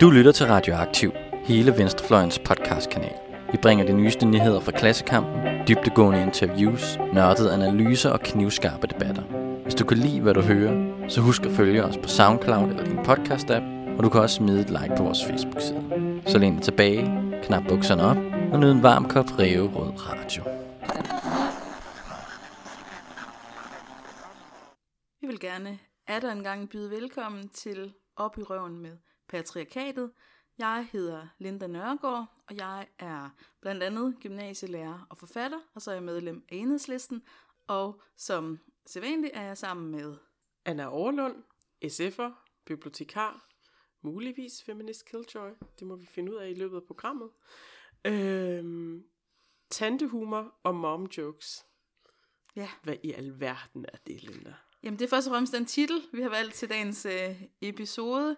Du lytter til Radioaktiv, hele Venstrefløjens podcastkanal. Vi bringer de nyeste nyheder fra klassekampen, dybtegående interviews, nørdede analyser og knivskarpe debatter. Hvis du kan lide, hvad du hører, så husk at følge os på SoundCloud eller din podcast-app, og du kan også smide et like på vores Facebook-side. Så læn dig tilbage, knap bukserne op og nyd en varm kop Rød Radio. Vi vil gerne er der engang byde velkommen til Op i røven med Patriarkatet. Jeg hedder Linda Nørgaard, og jeg er blandt andet gymnasielærer og forfatter, og så er jeg medlem af Enhedslisten, og som sædvanligt er jeg sammen med Anna Overlund, SF'er, bibliotekar, muligvis feminist killjoy, det må vi finde ud af i løbet af programmet, øhm, tantehumor og mom jokes. Ja. Hvad i alverden er det, Linda? Jamen, det er først og fremmest den titel, vi har valgt til dagens øh, episode.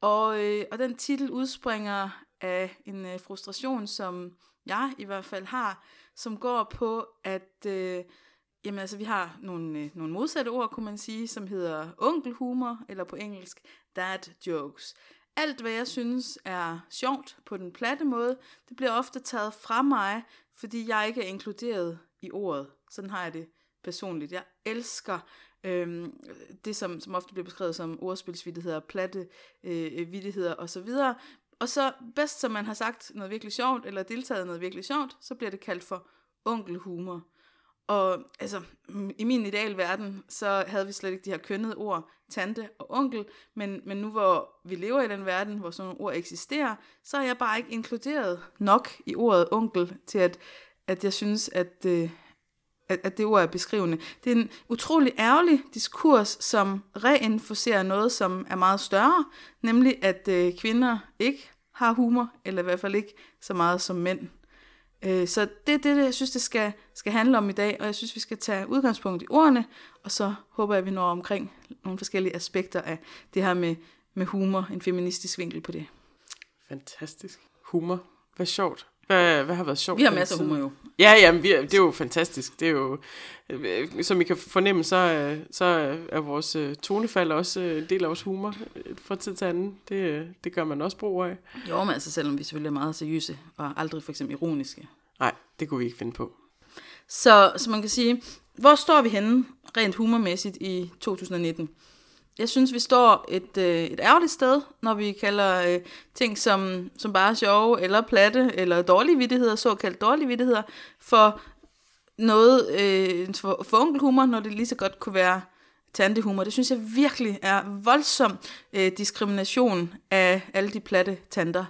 Og, øh, og den titel udspringer af en øh, frustration, som jeg i hvert fald har, som går på, at øh, jamen, altså, vi har nogle, øh, nogle modsatte ord, kunne man sige, som hedder onkelhumor, eller på engelsk dad jokes. Alt, hvad jeg synes er sjovt på den platte måde, det bliver ofte taget fra mig, fordi jeg ikke er inkluderet i ordet. Sådan har jeg det personligt. Jeg elsker øhm, det, som, som ofte bliver beskrevet som ordspilsvittigheder, platte øh, øh vittigheder osv. Og så bedst, som man har sagt noget virkelig sjovt, eller deltaget noget virkelig sjovt, så bliver det kaldt for onkelhumor. Og altså, i min idealverden, så havde vi slet ikke de her kønnede ord, tante og onkel, men, men nu hvor vi lever i den verden, hvor sådan nogle ord eksisterer, så er jeg bare ikke inkluderet nok i ordet onkel, til at, at jeg synes, at, øh, at, at det ord er beskrivende. Det er en utrolig ærgerlig diskurs, som reinforcerer noget, som er meget større, nemlig at øh, kvinder ikke har humor, eller i hvert fald ikke så meget som mænd. Øh, så det er det, jeg synes, det skal, skal handle om i dag, og jeg synes, vi skal tage udgangspunkt i ordene, og så håber jeg, at vi når omkring nogle forskellige aspekter af det her med, med humor, en feministisk vinkel på det. Fantastisk. Humor. Hvad sjovt. Hvad, hvad har været sjovt? Vi har masser af humor jo. Ja, jamen, vi, det er jo fantastisk. Det er jo, øh, som I kan fornemme, så, øh, så er vores øh, tonefald også en del af vores humor fra tid til anden. Det, det gør man også brug af. Jo, men altså selvom vi selvfølgelig er meget seriøse og aldrig for eksempel ironiske. Nej, det kunne vi ikke finde på. Så, så man kan sige, hvor står vi henne rent humormæssigt i 2019? Jeg synes, vi står et, øh, et ærgerligt sted, når vi kalder øh, ting som, som bare sjove, eller platte, eller dårlige vittigheder, såkaldt dårlige vittigheder, for noget øh, for, for onkelhumor, når det lige så godt kunne være tantehumor. Det synes jeg virkelig er voldsom øh, diskrimination af alle de platte tanter.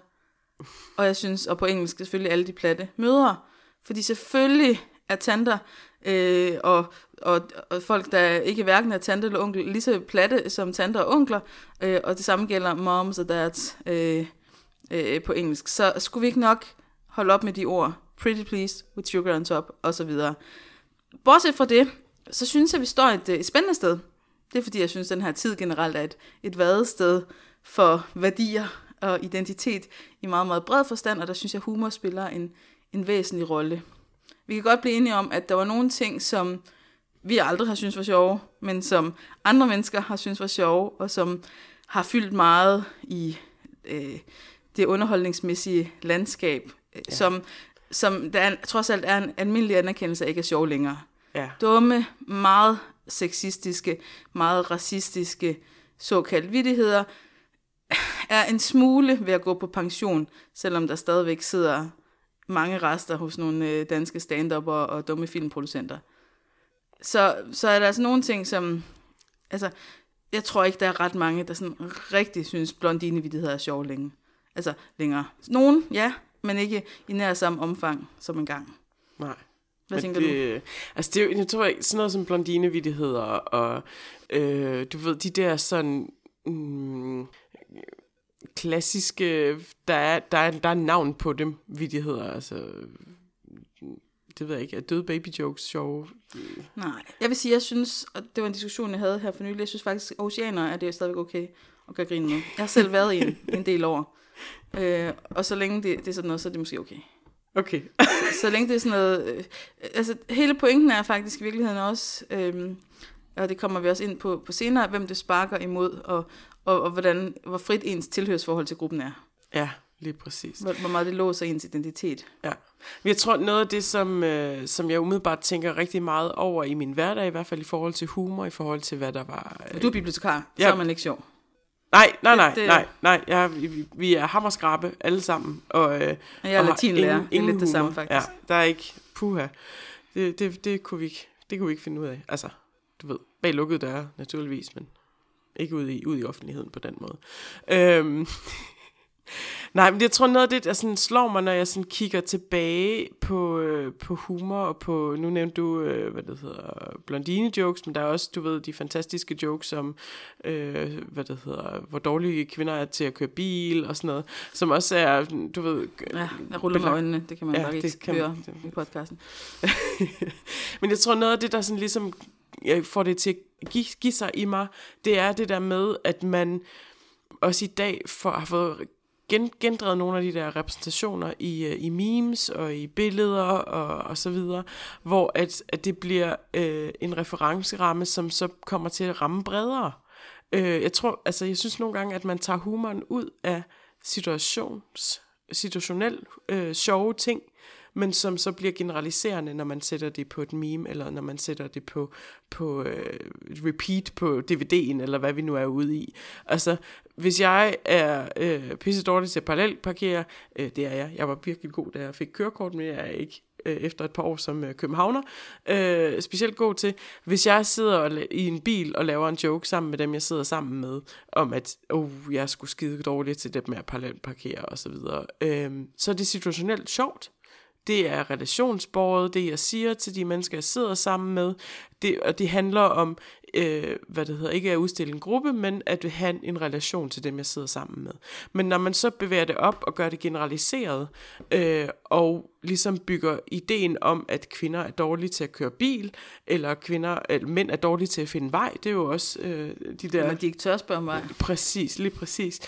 Og jeg synes, og på engelsk selvfølgelig alle de platte mødre. Fordi selvfølgelig er tanter øh, og, og, og folk, der ikke hverken er tante eller onkel, lige så platte som tanter og onkler, øh, og det samme gælder moms og dads øh, øh, på engelsk. Så skulle vi ikke nok holde op med de ord, pretty please, with sugar on top, og så videre. Bortset fra det, så synes jeg, at vi står et, et spændende sted. Det er fordi, jeg synes, at den her tid generelt er et, et vadested for værdier og identitet i meget, meget bred forstand, og der synes jeg, at humor spiller en, en væsentlig rolle. Vi kan godt blive enige om, at der var nogle ting, som vi aldrig har syntes var sjove, men som andre mennesker har syntes var sjove, og som har fyldt meget i øh, det underholdningsmæssige landskab, øh, ja. som, som der er, trods alt er en almindelig anerkendelse af ikke er sjov længere. Ja. Dumme, meget sexistiske, meget racistiske såkaldte vittigheder er en smule ved at gå på pension, selvom der stadigvæk sidder mange rester hos nogle øh, danske stand og, og dumme filmproducenter. Så, så er der altså nogle ting, som... Altså, jeg tror ikke, der er ret mange, der sådan rigtig synes, blondinevittigheder er sjov længe. Altså, længere. Nogen, ja, men ikke i nær samme omfang som engang. Nej. Hvad Men tænker det, du? Altså, det jeg tror ikke, sådan noget som blondinevittigheder, og øh, du ved, de der sådan mm, klassiske, der er, der, er, der er navn på dem, vittigheder, altså, det ved jeg ikke, er døde baby jokes sjove? Nej, jeg vil sige, jeg synes, og det var en diskussion, jeg havde her for nylig, jeg synes faktisk, at oceaner er det stadigvæk okay at gøre grine med. Jeg har selv været i en, en del år. Øh, og så længe det, det er sådan noget, så er det måske okay. Okay. så længe det er sådan noget... Øh, altså, hele pointen er faktisk i virkeligheden også, øh, og det kommer vi også ind på, på senere, hvem det sparker imod, og, og, og hvordan, hvor frit ens tilhørsforhold til gruppen er. Ja, lige præcis. Hvor, hvor meget det låser ens identitet. Ja. Jeg tror, noget af det, som, øh, som jeg umiddelbart tænker rigtig meget over i min hverdag, i hvert fald i forhold til humor, i forhold til, hvad der var... Øh... Du er bibliotekar, Ja. så er man ikke sjov. Nej, nej, nej, Det- nej, nej. Jeg, vi, vi er hammerskrabe alle sammen. Og, øh, jeg er latinlærer. ingen- Det er lidt ingen det samme, faktisk. Ja, der er ikke... Puha. Det, det, det, kunne vi ikke, det kunne vi ikke finde ud af. Altså, du ved, bag lukkede døre, naturligvis, men ikke ud i, ud i offentligheden på den måde. Øhm, Nej, men jeg tror noget af det, der sådan slår mig, når jeg sådan kigger tilbage på, øh, på humor og på, nu nævnte du, øh, hvad det hedder, blondine jokes, men der er også, du ved, de fantastiske jokes om, øh, hvad det hedder, hvor dårlige kvinder er til at køre bil og sådan noget, som også er, du ved, Ja, jeg ruller med øjnene. Det kan man Ja, nok ikke høre man- i podcasten. Men jeg tror, noget af det, der sådan ligesom jeg får det til at give, give sig i mig, det er det der med, at man også i dag får, har fået gen, gendrevet nogle af de der repræsentationer i, øh, i memes og i billeder og, og så videre, hvor at, at det bliver øh, en referenceramme, som så kommer til at ramme bredere. Øh, jeg tror, altså jeg synes nogle gange, at man tager humoren ud af situations, situationel øh, sjove ting, men som så bliver generaliserende, når man sætter det på et meme, eller når man sætter det på, på øh, repeat på DVD'en, eller hvad vi nu er ude i. Altså, hvis jeg er øh, pisse dårlig til at parallelparkere, øh, det er jeg. Jeg var virkelig god, da jeg fik kørekort, men jeg er ikke øh, efter et par år som øh, københavner, øh, specielt god til, hvis jeg sidder i en bil og laver en joke sammen med dem, jeg sidder sammen med, om at, oh, jeg skulle skide dårligt til det med at parallelparkere og så videre, øh, så er det situationelt sjovt. Det er relationsbordet, det jeg siger til de mennesker, jeg sidder sammen med. Det, og det handler om, øh, hvad det hedder, ikke at udstille en gruppe, men at have en relation til dem, jeg sidder sammen med. Men når man så bevæger det op og gør det generaliseret, øh, og ligesom bygger ideen om, at kvinder er dårlige til at køre bil, eller kvinder, eller mænd er dårlige til at finde vej, det er jo også øh, de der... Eller de ikke tør spørge vej. Præcis, lige præcis.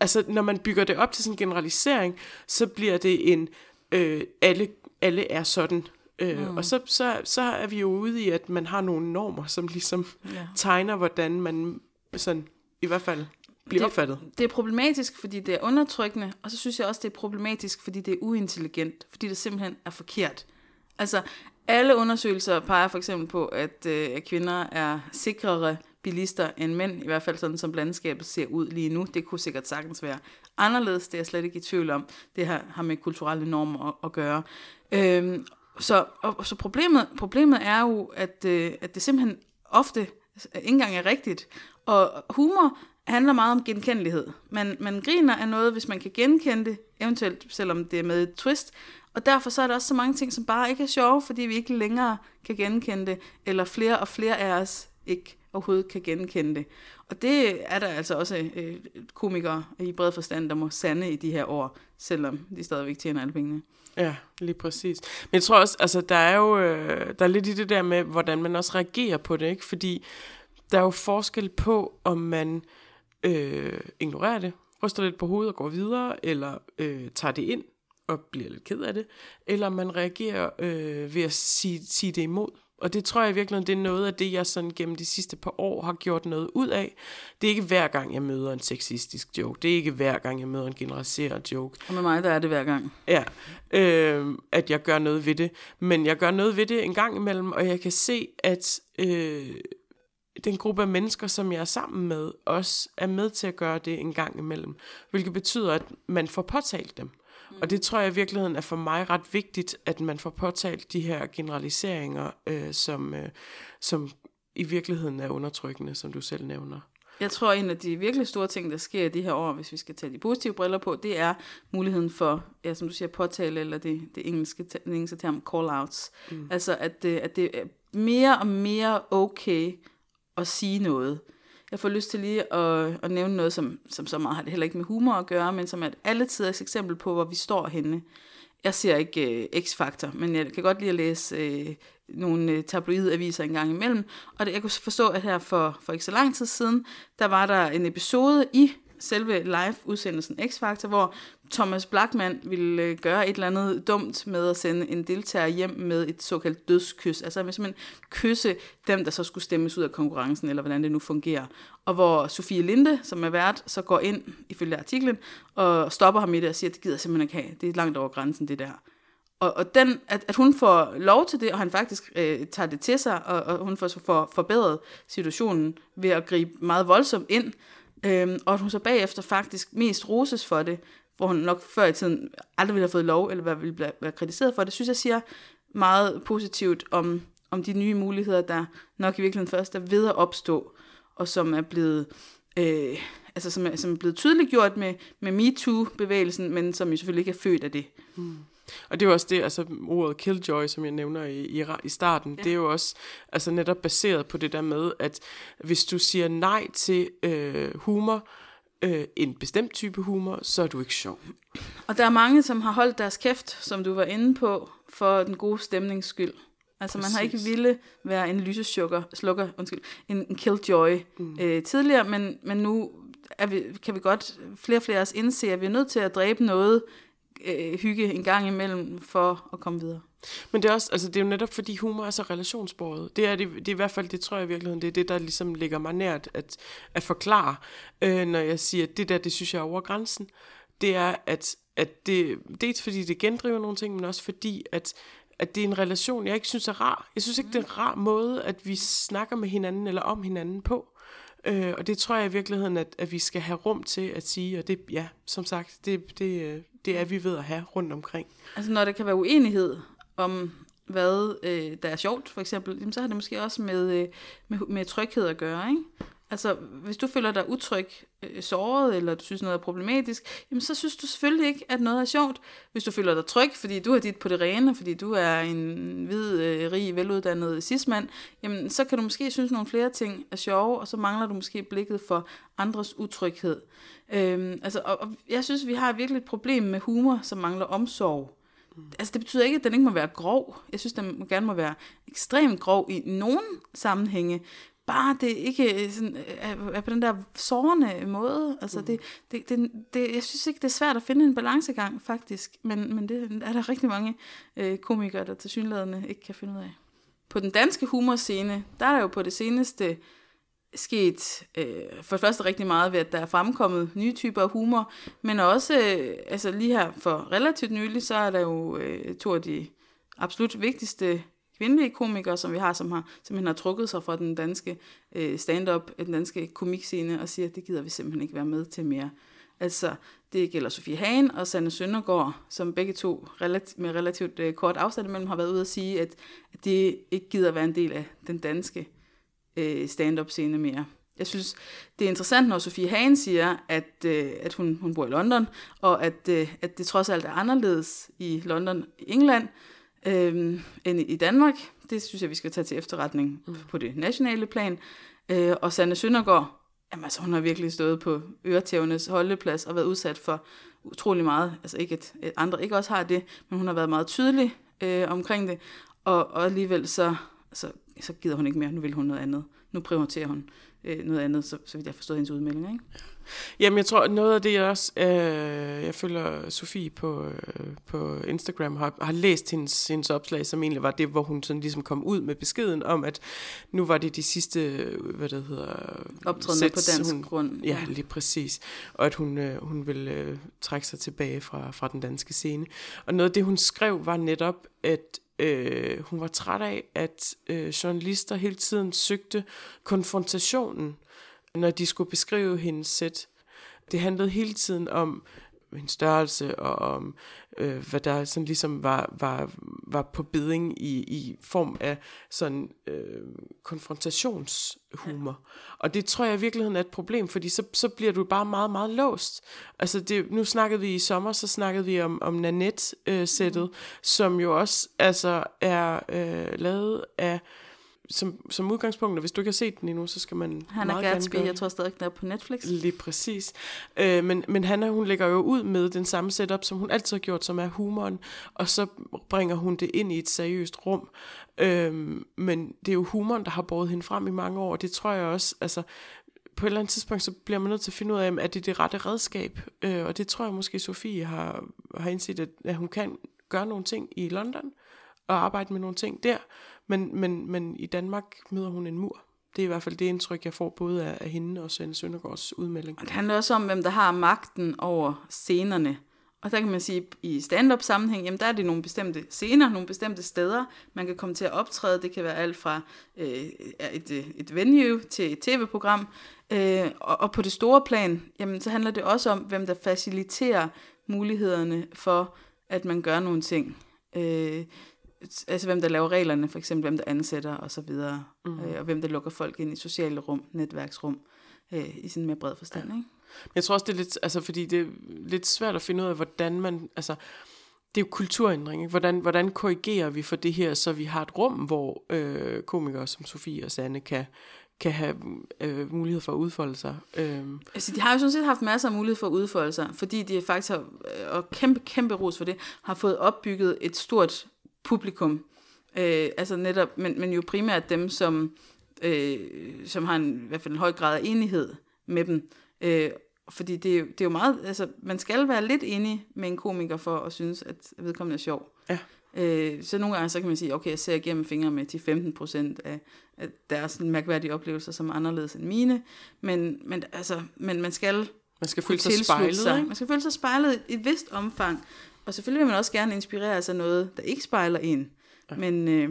Altså, når man bygger det op til sådan en generalisering, så bliver det en, øh, alle, alle er sådan. Øh, mm. Og så, så, så er vi jo ude i, at man har nogle normer, som ligesom Ja. tegner, hvordan man sådan, i hvert fald bliver Det- opfattet. Det er problematisk, fordi det er undertrykkende, og så synes jeg også, det er problematisk, fordi det er uintelligent, fordi det simpelthen er forkert. Altså, alle undersøgelser peger for eksempel på, at, øh, kvinder er sikrere bilister end mænd, i hvert fald sådan som landskabet ser ud lige nu. Det kunne sikkert sagtens være anderledes, det er jeg slet ikke i tvivl om. Det har, har med kulturelle normer at, at gøre. Øhm, så og, så problemet, problemet er jo, at, øh, at det simpelthen ofte ikke engang er rigtigt. Og humor handler meget om genkendelighed. Man, man griner af noget, hvis man kan genkende det, eventuelt selvom det er med et twist. Og derfor så er der også så mange ting, som bare ikke er sjove, fordi vi ikke længere kan genkende det, eller flere og flere af os ikke overhovedet kan genkende det. Og det er der altså også øh, komikere i bred forstand, der må sande i de her år, selvom de stadigvæk tjener alle pengene. Ja, lige præcis. Men jeg tror også, altså der er jo øh, der er lidt i det der med, hvordan man også reagerer på det, ikke? Fordi der er jo forskel på, om man øh, ignorerer det, ryster lidt på hovedet og går videre, eller øh, tager det ind og bliver lidt ked af det, eller man reagerer øh, ved at sige, sige det imod. Og det tror jeg virkelig, det er noget af det, jeg sådan gennem de sidste par år har gjort noget ud af. Det er ikke hver gang, jeg møder en sexistisk joke. Det er ikke hver gang, jeg møder en generaliseret joke. Og med mig, der er det hver gang. Ja, øh, at jeg gør noget ved det. Men jeg gør noget ved det en gang imellem, og jeg kan se, at øh, den gruppe af mennesker, som jeg er sammen med, også er med til at gøre det en gang imellem. Hvilket betyder, at man får påtalt dem. Mm. Og det tror jeg i virkeligheden er for mig ret vigtigt, at man får påtalt de her generaliseringer, øh, som, øh, som i virkeligheden er undertrykkende, som du selv nævner. Jeg tror, en af de virkelig store ting, der sker i de her år, hvis vi skal tage de positive briller på, det er muligheden for, ja, som du siger, påtale, eller det, det engelske, den engelske term call-outs. Mm. Altså, at det, at det er mere og mere okay at sige noget. Jeg får lyst til lige at, at nævne noget, som, som så meget har det heller ikke med humor at gøre, men som er et alle tiders eksempel på, hvor vi står henne. Jeg ser ikke øh, X-Factor, men jeg kan godt lide at læse øh, nogle øh, tabloidaviser en gang imellem. Og det, jeg kunne forstå, at her for, for ikke så lang tid siden, der var der en episode i selve live-udsendelsen X-Factor, hvor Thomas Blackman ville øh, gøre et eller andet dumt med at sende en deltager hjem med et såkaldt dødskys. Altså han man simpelthen kysse dem, der så skulle stemmes ud af konkurrencen, eller hvordan det nu fungerer. Og hvor Sofie Linde, som er vært, så går ind, ifølge artiklen, og stopper ham i det og siger, at det gider jeg simpelthen ikke have. Det er langt over grænsen, det der. Og, og den, at, at hun får lov til det, og han faktisk øh, tager det til sig, og, og hun får, får forbedret situationen ved at gribe meget voldsomt ind, øh, og at hun så bagefter faktisk mest roses for det, hvor hun nok før i tiden aldrig ville have fået lov, eller ville være kritiseret for det, synes jeg siger meget positivt om, om de nye muligheder, der nok i virkeligheden først er ved at opstå, og som er blevet... Øh, altså som er, som er blevet tydeliggjort med, med MeToo-bevægelsen, men som jo selvfølgelig ikke er født af det. Mm. Og det er jo også det, altså ordet killjoy, som jeg nævner i, i, i starten, ja. det er jo også altså netop baseret på det der med, at hvis du siger nej til øh, humor, øh, en bestemt type humor, så er du ikke sjov. Og der er mange, som har holdt deres kæft, som du var inde på, for den gode stemnings skyld. Altså Præcis. man har ikke ville være en lyseslukker, slukker, undskyld, en, en killjoy mm. øh, tidligere, men, men nu er vi, kan vi godt flere og flere os indse, at vi er nødt til at dræbe noget øh, hygge en gang imellem for at komme videre. Men det er, også, altså det er jo netop fordi humor er så relationsbordet. Det er, det, det er i hvert fald, det tror jeg i virkeligheden, det er det, der ligesom ligger mig nært at, at forklare, øh, når jeg siger, at det der, det synes jeg er over grænsen. Det er, at, at det, dels fordi det gendriver nogle ting, men også fordi, at, at det er en relation, jeg ikke synes er rar. Jeg synes ikke, det er en rar måde, at vi snakker med hinanden eller om hinanden på. Øh, og det tror jeg i virkeligheden, at, at vi skal have rum til at sige, og det, ja, som sagt, det, det, øh, det er vi ved at have rundt omkring. Altså når der kan være uenighed om, hvad øh, der er sjovt, for eksempel, jamen, så har det måske også med, øh, med, med tryghed at gøre, ikke? Altså, hvis du føler dig utryg, øh, såret, eller du synes noget er problematisk, jamen så synes du selvfølgelig ikke, at noget er sjovt. Hvis du føler dig tryg, fordi du har dit på det rene, fordi du er en hvid, øh, rig, veluddannet cismand, jamen så kan du måske synes nogle flere ting er sjove, og så mangler du måske blikket for andres utryghed. Øhm, altså, og, og jeg synes, vi har virkelig et problem med humor, som mangler omsorg. Mm. Altså, det betyder ikke, at den ikke må være grov. Jeg synes, den gerne må være ekstremt grov i nogen sammenhænge, bare det ikke sådan, er, er på den der sårende måde. Altså mm. det, det, det, det, jeg synes ikke, det er svært at finde en balancegang, faktisk. Men, men det er der rigtig mange øh, komikere, der til synlædende ikke kan finde ud af. På den danske humorscene, der er der jo på det seneste sket øh, for det første rigtig meget ved, at der er fremkommet nye typer af humor, men også, øh, altså lige her for relativt nylig, så er der jo øh, to af de absolut vigtigste kvindelige komikere, som vi har, som har simpelthen har trukket sig fra den danske øh, stand-up, den danske komikscene, og siger, at det gider vi simpelthen ikke være med til mere. Altså, det gælder Sofie Hagen og Sanne Søndergaard, som begge to relativt, med relativt øh, kort afstand imellem har været ude at sige, at, at det ikke gider være en del af den danske øh, stand-up scene mere. Jeg synes, det er interessant, når Sofie Hagen siger, at, øh, at hun, hun bor i London, og at, øh, at det trods alt er anderledes i London i England, øh, end i Danmark. Det synes jeg, vi skal tage til efterretning mm. på det nationale plan. Øh, og Sanne Søndergaard, jamen, altså, hun har virkelig stået på øretævnes holdeplads og været udsat for utrolig meget. Altså ikke, at andre ikke også har det, men hun har været meget tydelig øh, omkring det. Og, og alligevel så, så, så gider hun ikke mere. Nu vil hun noget andet. Nu prioriterer hun øh, noget andet, så, så vidt jeg forstår hendes udmelding. Ikke? Jamen, jeg tror, noget af det, jeg også, øh, jeg følger Sofie på, øh, på Instagram, har, har læst hendes, hendes opslag, som egentlig var det, hvor hun sådan ligesom kom ud med beskeden om, at nu var det de sidste, hvad det hedder... Optrædende på dansk hun, grund. Ja, lige præcis. Og at hun, øh, hun ville øh, trække sig tilbage fra, fra den danske scene. Og noget af det, hun skrev, var netop, at øh, hun var træt af, at øh, journalister hele tiden søgte konfrontationen når de skulle beskrive hendes sæt. Det handlede hele tiden om hendes størrelse og om, øh, hvad der sådan ligesom var, var, var på beding i, i form af sådan øh, konfrontationshumor. Ja. Og det tror jeg i virkeligheden er et problem, fordi så, så bliver du bare meget, meget låst. Altså det, nu snakkede vi i sommer, så snakkede vi om, om Nanette-sættet, øh, mm. som jo også altså er øh, lavet af som, som udgangspunkt, og hvis du ikke har set den endnu, så skal man Han er Gatsby, jeg tror stadig, den er på Netflix. Lige præcis. Øh, men, men Hanna, hun lægger jo ud med den samme setup, som hun altid har gjort, som er humoren, og så bringer hun det ind i et seriøst rum. Øh, men det er jo humoren, der har båret hende frem i mange år, og det tror jeg også, altså, på et eller andet tidspunkt, så bliver man nødt til at finde ud af, er det det rette redskab? Øh, og det tror jeg måske, Sofie har, har indset, at, at hun kan gøre nogle ting i London, og arbejde med nogle ting der, men, men, men i Danmark møder hun en mur. Det er i hvert fald det indtryk, jeg får både af, af hende og Svend Søndergaards udmelding. Og det handler også om, hvem der har magten over scenerne. Og der kan man sige, i stand-up sammenhæng, jamen der er det nogle bestemte scener, nogle bestemte steder, man kan komme til at optræde. Det kan være alt fra øh, et, et venue til et tv-program. Øh, og, og på det store plan, jamen så handler det også om, hvem der faciliterer mulighederne for, at man gør nogle ting. Øh, altså hvem der laver reglerne, for eksempel hvem der ansætter og så videre, mm. øh, og hvem der lukker folk ind i sociale rum, netværksrum, øh, i sådan mere bred forstand, ikke? Jeg tror også, det er lidt, altså fordi det er lidt svært at finde ud af, hvordan man, altså det er jo kulturændring, ikke? Hvordan, hvordan korrigerer vi for det her, så vi har et rum, hvor øh, komikere som Sofie og Sanne kan, kan have øh, mulighed for at udfolde sig. Øh. Altså, de har jo sådan set haft masser af mulighed for at udfolde sig, fordi de faktisk har, og kæmpe, kæmpe ros for det, har fået opbygget et stort publikum. Øh, altså netop, men, men jo primært dem, som, øh, som har en, i hvert fald en høj grad af enighed med dem. Øh, fordi det er, jo, det er jo meget, altså man skal være lidt enig med en komiker for at synes, at vedkommende er sjov. Ja. Øh, så nogle gange så kan man sige, okay, jeg ser igennem fingre med 10-15 procent af, af deres mærkværdige oplevelser, som er anderledes end mine. Men, men, altså, men man skal man skal føle sig spejlet, sig. Ikke? Man skal føle sig spejlet i et vist omfang. Og selvfølgelig vil man også gerne inspirere sig af noget, der ikke spejler en. Ja. Men, øh,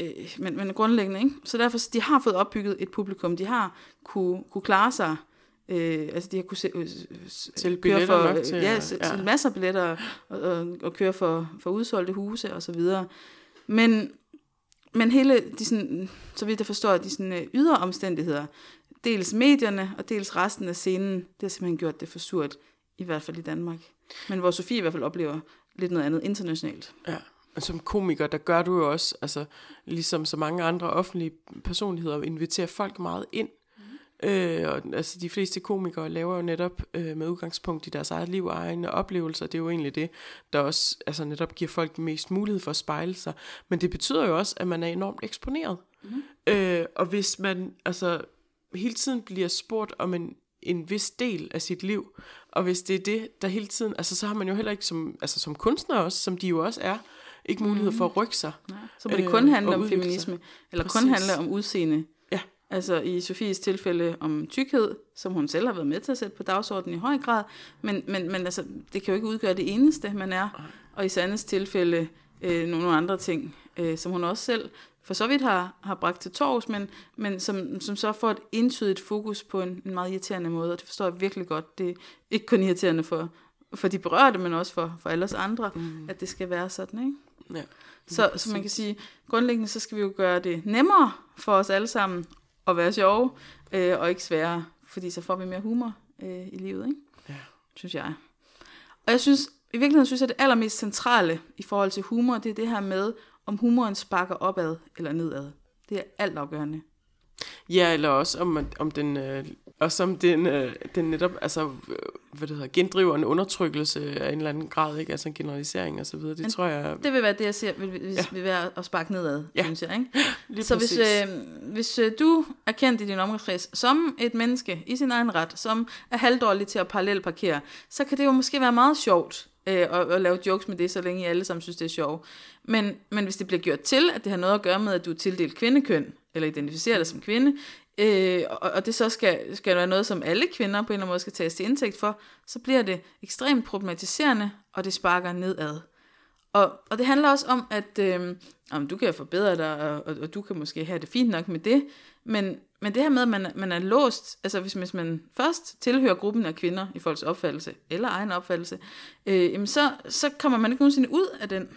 øh, men, men grundlæggende, ikke? Så derfor, de har fået opbygget et publikum. De har kunne, kunne klare sig Øh, altså de har kunne se, øh, til køre for, nok til, ja, ja. masser af billetter og, og, og køre for, for udsolgte huse og så videre. Men, men hele de sådan, så vidt jeg forstår, de sådan øh, ydre omstændigheder, dels medierne og dels resten af scenen, det har simpelthen gjort det for surt, i hvert fald i Danmark. Men hvor Sofie i hvert fald oplever lidt noget andet internationalt. Ja, og som komiker, der gør du jo også, altså ligesom så mange andre offentlige personligheder, inviterer folk meget ind Øh, og, altså de fleste komikere laver jo netop øh, med udgangspunkt i deres eget liv og egne oplevelser. Det er jo egentlig det, der også altså netop giver folk mest mulighed for at spejle sig. Men det betyder jo også, at man er enormt eksponeret. Mm. Øh, og hvis man altså hele tiden bliver spurgt om en, en vis del af sit liv, og hvis det er det, der hele tiden, altså så har man jo heller ikke som, altså som kunstner også, som de jo også er, ikke mulighed for at rykke sig. Nej. Så må det kun handle øh, om feminisme, sig. eller Præcis. kun handle om udseende. Altså i Sofies tilfælde om tykkhed, som hun selv har været med til at sætte på dagsordenen i høj grad, men, men, men altså, det kan jo ikke udgøre det eneste, man er. Og i Sandes tilfælde øh, nogle andre ting, øh, som hun også selv for så vidt har, har bragt til torvs, men, men som, som så får et entydigt fokus på en, en meget irriterende måde, og det forstår jeg virkelig godt. Det er ikke kun irriterende for, for de berørte, men også for, for alle os andre, mm. at det skal være sådan, ikke? Ja, så, så man kan sige, grundlæggende så skal vi jo gøre det nemmere for os alle sammen at være sjove, øh, og ikke svære, fordi så får vi mere humor øh, i livet, ikke? Ja. synes jeg. Og jeg synes, i virkeligheden synes jeg, det allermest centrale i forhold til humor, det er det her med, om humoren sparker opad eller nedad. Det er altafgørende. Ja, eller også om, om den, øh, også om den, øh, den netop, altså, øh, hvad det hedder, gendriver en undertrykkelse af en eller anden grad, ikke? Altså en generalisering og så videre. Det Men tror jeg... Det vil være det, jeg ser, vil, vil, ja. vil være at sparke nedad, ja. synes jeg, ikke? Lige så hvis, øh, hvis øh, du er kendt i din omgangskreds som et menneske i sin egen ret, som er halvdårlig til at parallelparkere, så kan det jo måske være meget sjovt øh, og, at lave jokes med det, så længe I alle sammen synes, det er sjovt. Men, men hvis det bliver gjort til, at det har noget at gøre med, at du er tildelt kvindekøn, eller identificerer dig som kvinde, øh, og, og det så skal, skal være noget, som alle kvinder på en eller anden måde skal tages til indtægt for, så bliver det ekstremt problematiserende, og det sparker nedad. Og, og det handler også om, at øh, om du kan forbedre dig, og, og, og du kan måske have det fint nok med det, men, men det her med, at man, man er låst, altså hvis, hvis man først tilhører gruppen af kvinder i folks opfattelse, eller egen opfattelse, øh, jamen så, så kommer man ikke nogensinde ud af den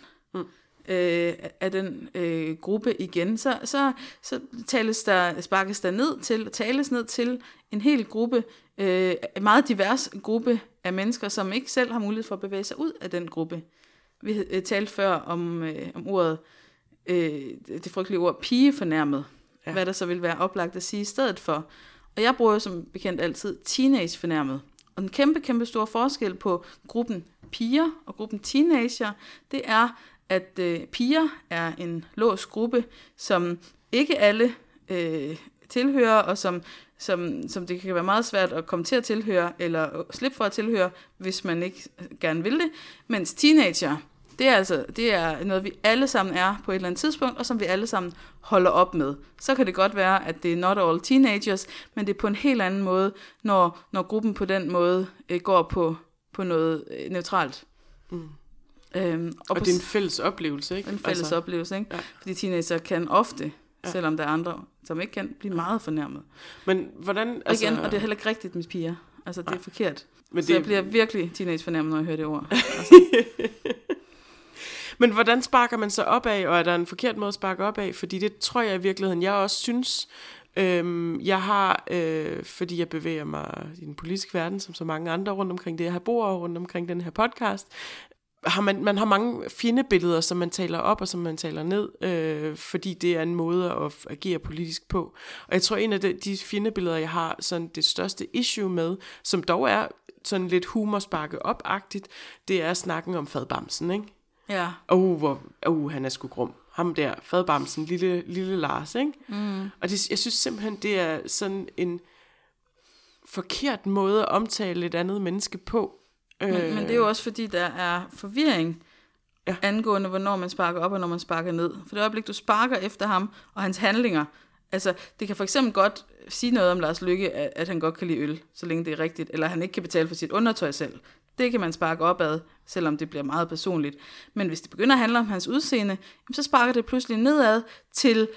øh, af den øh, gruppe igen, så, så, så tales der, sparkes der ned til, tales ned til en hel gruppe, øh, en meget divers gruppe af mennesker, som ikke selv har mulighed for at bevæge sig ud af den gruppe. Vi øh, talte før om, øh, om ordet, øh, det frygtelige ord, pigefornærmet, ja. hvad der så vil være oplagt at sige i stedet for. Og jeg bruger som bekendt altid teenage-fornærmet. Og den kæmpe, kæmpe store forskel på gruppen piger og gruppen teenager, det er, at øh, piger er en låst gruppe, som ikke alle øh, tilhører, og som, som, som det kan være meget svært at komme til at tilhøre, eller slippe for at tilhøre, hvis man ikke gerne vil det. Mens teenager, det er altså det er noget, vi alle sammen er på et eller andet tidspunkt, og som vi alle sammen holder op med. Så kan det godt være, at det er not all teenagers, men det er på en helt anden måde, når, når gruppen på den måde øh, går på, på noget øh, neutralt. Mm. Øhm, Og, på det er en fælles oplevelse, ikke? en fælles altså, oplevelse, ikke? ja. Fordi teenager kan ofte, Ja. selvom der er andre, som ikke kan, blive meget fornærmet. Men hvordan... Og Altså, igen, og det er heller ikke rigtigt med piger. Altså, det er Nej. forkert. men Men så det, jeg bliver virkelig teenage fornærmet, når jeg hører det ord. Altså, men hvordan sparker man så op af, og er der en forkert måde at sparke op af? Fordi det tror jeg i virkeligheden, jeg også synes, øhm, jeg har, øh, fordi jeg bevæger mig i den politiske verden, som så mange andre rundt omkring det, jeg har bor rundt omkring den her podcast, har man, man har mange fjendebilleder, som man taler op og som man taler ned, øh, fordi det er en måde at agere politisk på. Og jeg tror, en af de, de fjendebilleder, jeg har sådan det største issue med, som dog er sådan lidt humorsparke opagtigt, det er snakken om fadbamsen, ikke? Ja. Oh, hvor, oh, han er sgu grum. Ham der, fadbamsen, lille, lille Lars, ikke? Mm. Og det, jeg synes simpelthen, det er sådan en forkert måde at omtale et andet menneske på. Men, men det er jo også fordi, der er forvirring ja. angående, hvornår man sparker op og når man sparker ned. For det øjeblik, du sparker efter ham og hans handlinger, altså det kan for eksempel godt sige noget om Lars Lykke, at, at han godt kan lide øl, så længe det er rigtigt, eller han ikke kan betale for sit undertøj selv. Det kan man sparke opad, selvom det bliver meget personligt. Men hvis det begynder at handle om hans udseende, så sparker det pludselig nedad til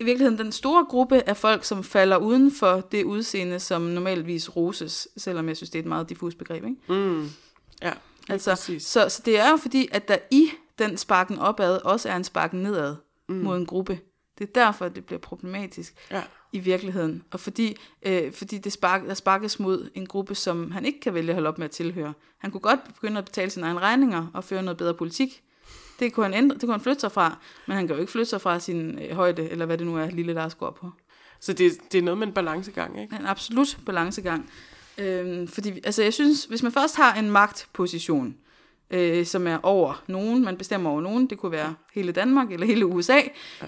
i virkeligheden den store gruppe af folk, som falder uden for det udseende, som normalvis roses, selvom jeg synes, det er et meget diffus begreb. Ikke? Mm, ja, Altså, præcis. så, så det er jo fordi, at der i den sparken opad også er en sparken nedad mm. mod en gruppe. Det er derfor, det bliver problematisk Ja. i virkeligheden. Og fordi, øh, fordi det spark, der sparkes mod en gruppe, som han ikke kan vælge at holde op med at tilhøre. Han kunne godt begynde at betale sine egne regninger og føre noget bedre politik. Det kunne han, ændre, det kunne han flytte sig fra, men han kan jo ikke flytte sig fra sin øh, højde, eller hvad det nu er, lille Lars går på. Så det, det er noget med en balancegang, ikke? En absolut balancegang. Øhm, fordi, altså jeg synes, hvis man først har en magtposition, øh, som er over nogen, man bestemmer over nogen, det kunne være hele Danmark eller hele USA, ja.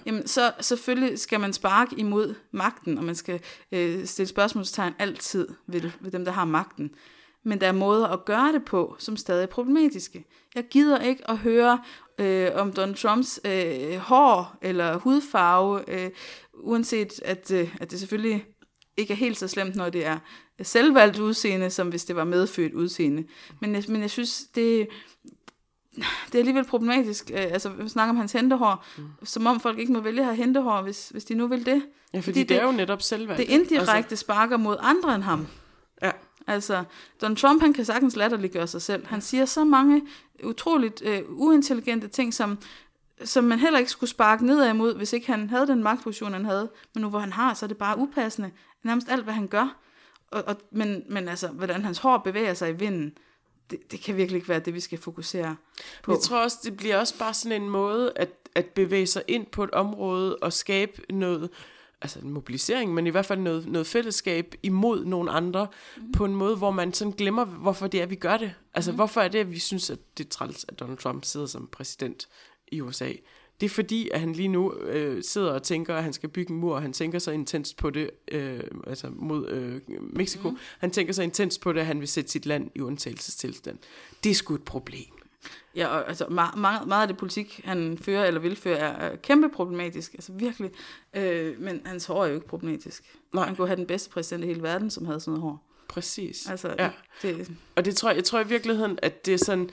jamen så selvfølgelig skal man sparke imod magten, og man skal øh, stille spørgsmålstegn altid ved, ved dem, der har magten. Men der er måder at gøre det på, som stadig er problematiske. Jeg gider ikke at høre øh, om Donald Trumps øh, hår eller hudfarve, øh, uanset at, øh, at det selvfølgelig ikke er helt så slemt, når det er selvvalgt udseende, som hvis det var medfødt udseende. Men jeg, men jeg synes, det, det er alligevel problematisk. Øh, altså, vi snakker om hans hentehår, mm. som om folk ikke må vælge at have hentehår, hvis, hvis de nu vil det. Ja, fordi, Fordi det, det er jo netop selvvalgt. Det indirekte altså, sparker mod andre end ham. Ja. Altså, Donald Trump, han kan sagtens latterliggøre sig selv. Han siger så mange utroligt øh, uintelligente ting, som, som man heller ikke skulle sparke nedad imod, hvis ikke han havde den magtposition, han havde. Men nu hvor han har, så er det bare upassende. Nærmest alt, hvad han gør. Og, og, men, men altså, hvordan hans hår bevæger sig i vinden, det, det kan virkelig ikke være det, vi skal fokusere på. Jeg tror også, det bliver også bare sådan en måde at, at bevæge sig ind på et område og skabe noget, altså en mobilisering, men i hvert fald noget, noget fællesskab imod nogle andre, mm. på en måde, hvor man sådan glemmer, hvorfor det er, vi gør det. Altså, mm. hvorfor er det, at vi synes, at det er træls, at Donald Trump sidder som præsident i USA? Det er fordi, at han lige nu øh, sidder og tænker, at han skal bygge en mur, og han tænker så intenst på det, øh, altså mod øh, Mexico. Mm. Han tænker så intenst på det, at han vil sætte sit land i undtagelsestilstand. Det er sgu et problem. Ja, og altså meget, meget, meget af det politik, han fører eller vil føre, er, kæmpe problematisk. Altså virkelig. Øh, men hans hår er jo ikke problematisk. Nej. Han kunne have den bedste præsident i hele verden, som havde sådan noget hår. Præcis. Altså, ja. det, Og det tror jeg, jeg tror i virkeligheden, at det er sådan,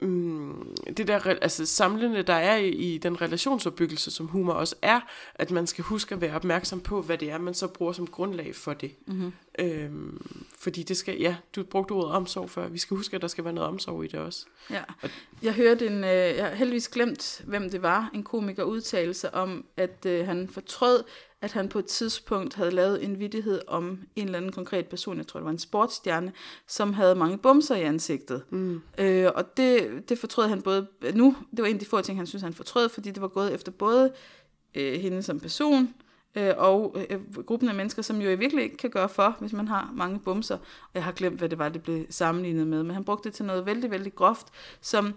mm, det der altså samlende, der er i, i den relationsopbyggelse, som humor også er, at man skal huske at være opmærksom på, hvad det er, man så bruger som grundlag for det. mm-hmm. Øhm, fordi det skal, ja, du brugte ordet omsorg før. Vi skal huske, at der skal være noget omsorg i det også. Ja. Jeg hørte en, øh, jeg har heldigvis glemt, hvem det var, en komiker udtale sig om, at øh, han fortrød, at han på et tidspunkt havde lavet en vidighed om en eller anden konkret person, jeg tror det var en sportsstjerne, som havde mange bumser i ansigtet. Mm. Øh, og det, det fortrød han både nu, det var en af de få ting, han synes, han fortrød, fordi det var gået efter både øh, hende som person, øh, og øh, gruppen af mennesker, som jo i virkelig ikke kan gøre for, hvis man har mange bumser. Og jeg har glemt, hvad det var, det blev sammenlignet med, men han brugte det til noget vældig, vældig groft, som,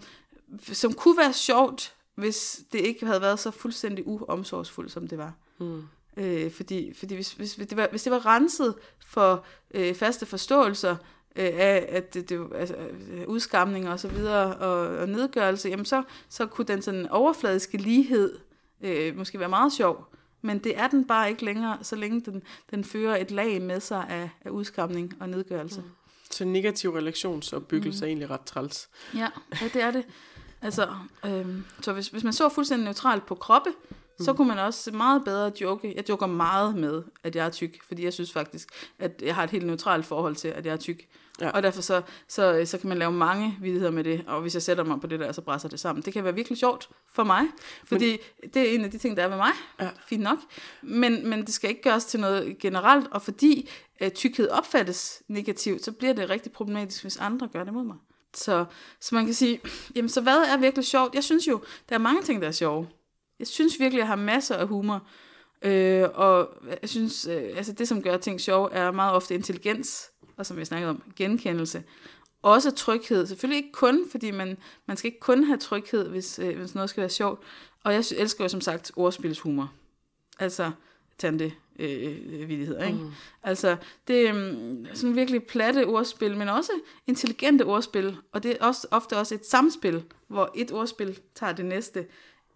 som kunne være sjovt, hvis det ikke havde været så fuldstændig uomsorgsfuldt, som det var. Mm. Øh, fordi fordi hvis, hvis, hvis, det var, hvis det var renset for øh, faste forståelser øh, af at det, det, altså, øh, udskamning og så videre og, og nedgørelse, jamen så, så kunne den sådan overfladiske lighed øh, måske være meget sjov. Men det er den bare ikke længere, så længe den, den fører et lag med sig af, af udskamning og nedgørelse. Mm. Så negativ relationsopbyggelse mm. er egentlig ret træls. Ja, ja det er det. Altså, øhm, så hvis, hvis man så fuldstændig neutralt på kroppe, mm. så kunne man også meget bedre joke. Jeg joker meget med, at jeg er tyk, fordi jeg synes faktisk, at jeg har et helt neutralt forhold til, at jeg er tyk. Ja. Og derfor så, så, så kan man lave mange vidigheder med det, og hvis jeg sætter mig på det der, så brænder det sammen. Det kan være virkelig sjovt for mig, fordi men, det er en af de ting, der er med mig. Ja. Fint nok. Men, men det skal ikke gøres til noget generelt, og fordi øh, tykkhed opfattes negativt, så bliver det rigtig problematisk, hvis andre gør det mod mig. Så, så man kan sige, jamen så hvad er virkelig sjovt? Jeg synes jo, der er mange ting, der er sjove. Jeg synes virkelig, jeg har masser af humor. Øh, og jeg synes, øh, altså det, som gør ting sjove, er meget ofte intelligens, og som vi snakkede om, genkendelse. Også tryghed. Selvfølgelig ikke kun, fordi man, man skal ikke kun have tryghed, hvis, øh, hvis noget skal være sjovt. Og jeg elsker jo som sagt ordspilshumor. Altså tante øh, vidigheder, ikke? Mm. Altså, det er um, sådan virkelig platte ordspil, men også intelligente ordspil, og det er også ofte også et samspil, hvor et ordspil tager det næste,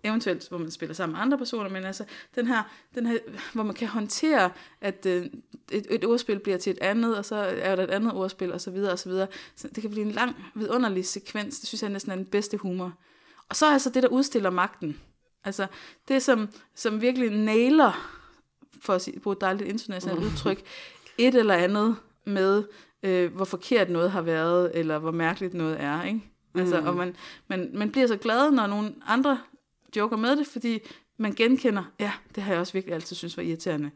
eventuelt hvor man spiller sammen med andre personer, men altså den her, den her hvor man kan håndtere, at øh, et, et ordspil bliver til et andet, og så er der et andet ordspil, og så videre, og så videre. Så det kan blive en lang, vidunderlig sekvens, det synes jeg næsten er den bedste humor. Og så er altså det, der udstiller magten. Altså det, som, som virkelig nailer for at sige, bruge et dejligt internationalt mm. udtryk, et eller andet med, øh, hvor forkert noget har været, eller hvor mærkeligt noget er. Ikke? Altså, mm. Og man, man, man bliver så glad, når nogle andre joker med det, fordi man genkender, ja, det har jeg også virkelig altid synes var irriterende.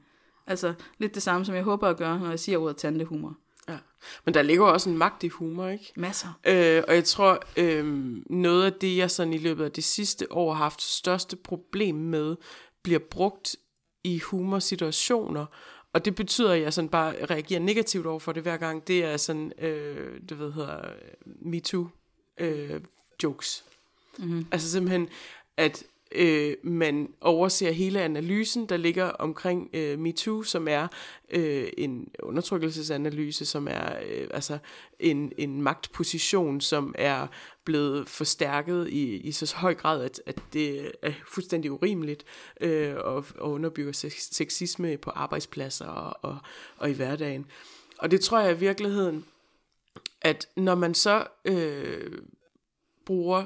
Altså lidt det samme, som jeg håber at gøre, når jeg siger ordet tantehumor. Ja. Men der ligger også en magt i humor, ikke? Masser. Øh, og jeg tror, øh, noget af det, jeg sådan i løbet af det sidste år har haft største problem med, bliver brugt i humorsituationer, og det betyder, at jeg sådan bare reagerer negativt over for det hver gang. Det er sådan, øh, det ved hedder, MeToo øh, jokes. Mm-hmm. Altså simpelthen, at øh, man overser hele analysen, der ligger omkring øh, MeToo, som er øh, en undertrykkelsesanalyse, som er øh, altså en, en magtposition, som er blevet forstærket i, i så høj grad, at, at det er fuldstændig urimeligt øh, og, og underbygger sexisme på arbejdspladser og, og, og i hverdagen. Og det tror jeg i virkeligheden, at når man så øh, bruger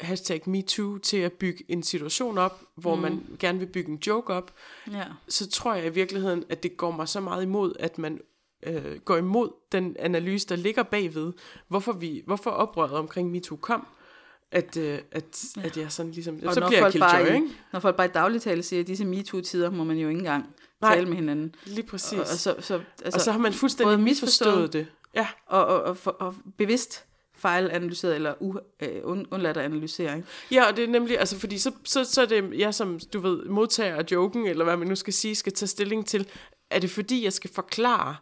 hashtag MeToo til at bygge en situation op, hvor mm. man gerne vil bygge en joke op, ja. så tror jeg i virkeligheden, at det går mig så meget imod, at man øh, går imod den analyse, der ligger bagved, hvorfor, vi, hvorfor oprøret omkring MeToo kom, at, øh, at, ja. at jeg sådan ligesom, og så bliver jeg killjoy, ikke? Når folk bare i dagligtale siger, at disse MeToo-tider må man jo ikke engang Nej, tale med hinanden. lige præcis. Og, og, så, så, altså, og så har man fuldstændig misforstået det. Ja. Og, og, og, og, og bevidst fejlanalyseret eller u, øh, undladt at analysere. Ikke? Ja, og det er nemlig, altså fordi så, så, så er det jeg som, du ved, modtager af joken, eller hvad man nu skal sige, skal tage stilling til, er det fordi, jeg skal forklare,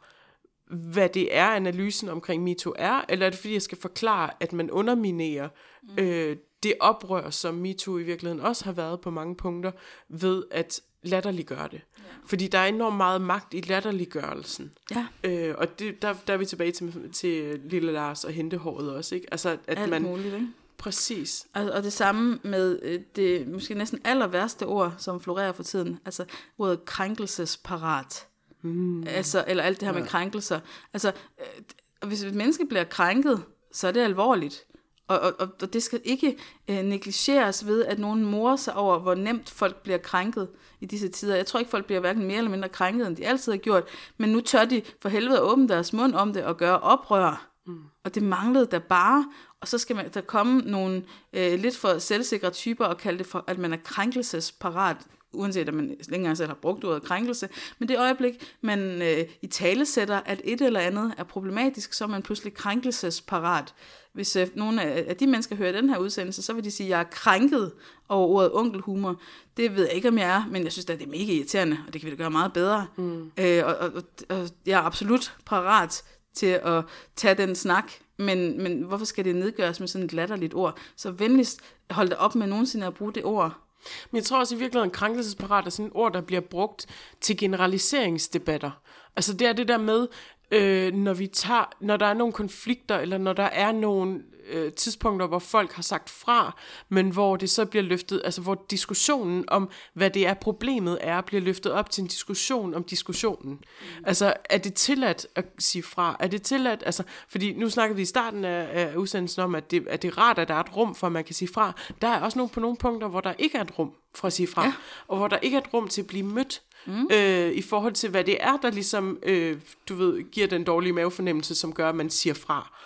hvad det er, analysen omkring MeToo er, eller er det fordi, jeg skal forklare, at man underminerer mm. øh, det oprør, som MeToo i virkeligheden også har været på mange punkter, ved at latterliggøre det. Ja. Fordi der er enormt meget magt i latterliggørelsen. Ja. Øh, og det, der, der er vi tilbage til, til Lille Lars og hentehåret også. Ikke? Altså, at Alt man, muligt, ikke? Præcis. Og, og det samme med øh, det måske næsten aller værste ord, som florerer for tiden. Altså ordet krænkelsesparat. Mm. Altså, eller alt det her ja. med krænkelser. Altså, øh, hvis et menneske bliver krænket, så er det alvorligt. Og, og, og det skal ikke øh, negligeres ved, at nogen morer sig over, hvor nemt folk bliver krænket i disse tider. Jeg tror ikke, folk bliver hverken mere eller mindre krænket, end de altid har gjort. Men nu tør de for helvede åbne deres mund om det og gøre oprør. Mm. Og det manglede der bare. Og så skal man, der komme nogle øh, lidt for selvsikre typer og kalde det for, at man er krænkelsesparat uanset at man længere selv har brugt ordet krænkelse, men det øjeblik, man øh, i tale sætter, at et eller andet er problematisk, så er man pludselig krænkelsesparat. Hvis øh, nogle af, af de mennesker hører den her udsendelse, så vil de sige, at jeg er krænket over ordet onkelhumor. Det ved jeg ikke, om jeg er, men jeg synes at det er mega irriterende, og det kan vi da gøre meget bedre. Mm. Øh, og, og, og jeg er absolut parat til at tage den snak, men, men hvorfor skal det nedgøres med sådan et latterligt ord? Så venligst hold dig op med nogensinde at bruge det ord. Men jeg tror også i virkeligheden, at krænkelsesparat er sådan et ord, der bliver brugt til generaliseringsdebatter. Altså det er det der med, øh, når, vi tager, når der er nogle konflikter, eller når der er nogle øh, tidspunkter, hvor folk har sagt fra, men hvor det så bliver løftet, altså hvor diskussionen om, hvad det er problemet er, bliver løftet op til en diskussion om diskussionen. Mm. Altså, er det tilladt at sige fra? Er det tilladt, altså, fordi nu snakker vi i starten af, af udsendelsen om, at det, at det er rart, at der er et rum for, at man kan sige fra. Der er også nogle på nogle punkter, hvor der ikke er et rum for at sige fra, ja. og hvor der ikke er et rum til at blive mødt. Mm. Øh, i forhold til, hvad det er, der ligesom, øh, du ved, giver den dårlige mavefornemmelse, som gør, at man siger fra.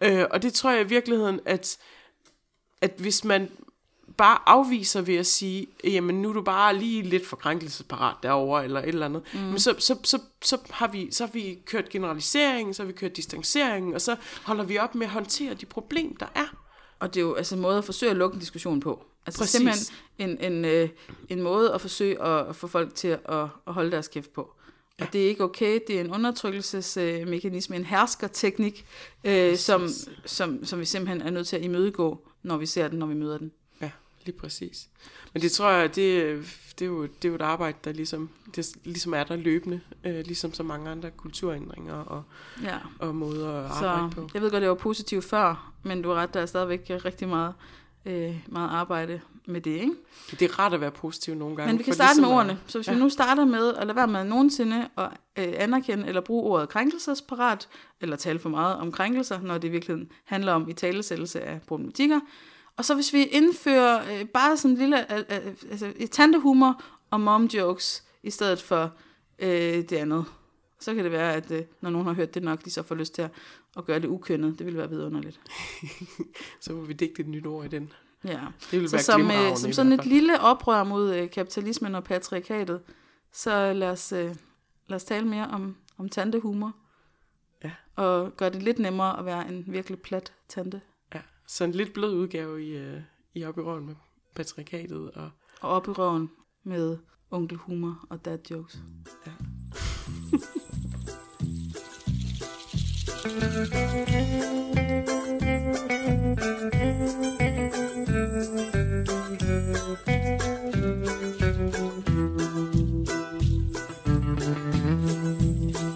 Øh, og det tror jeg i virkeligheden, at, at hvis man bare afviser ved at sige, jamen nu er du bare lige lidt for krænkelsesparat derover eller et eller andet, mm. men så, så, så, så, har vi, så har vi kørt generalisering, så har vi kørt distancering, og så holder vi op med at håndtere de problemer, der er. Og det er jo altså en måde at forsøge at lukke en diskussion på. Altså Præcis. simpelthen en, en, øh, en måde at forsøge at, at få folk til at, at holde deres kæft på. Og det er ikke okay, det er en undertrykkelsesmekanisme, en herskerteknik, øh, som, som, som vi simpelthen er nødt til at imødegå, når vi ser den, når vi møder den. Ja, lige præcis. Men det tror jeg, det, det, er, jo, det er jo et arbejde, der ligesom, det ligesom er der løbende, øh, ligesom så mange andre kulturændringer og, ja. og måder at arbejde så, på. Jeg ved godt, det var positivt før, men du har ret, der er stadigvæk rigtig meget, øh, meget arbejde med det, ikke? Det er rart at være positiv nogle gange. Men vi kan starte ligesom med ordene. Så hvis ja. vi nu starter med at lade være med nogensinde at øh, anerkende eller bruge ordet krænkelsesparat, eller tale for meget om krænkelser, når det virkelig handler om i talesættelse af problematikker. Og så hvis vi indfører øh, bare sådan en lille øh, øh, altså, tantehumor og mom jokes, i stedet for øh, det andet. Så kan det være, at øh, når nogen har hørt det nok, de så får lyst til at, at gøre det ukønnet. Det vil være vidunderligt. så må vi digte et nyt ord i den. Ja, det vil så være som, øh, som sådan et lille oprør mod øh, kapitalismen og patriarkatet, så lad os, øh, lad os tale mere om, om tantehumor. Ja. Og gøre det lidt nemmere at være en virkelig plat tante. Ja, så en lidt blød udgave i, øh, i op i røven med patriarkatet. Og, og op i røven med onkelhumor og dad jokes. Ja.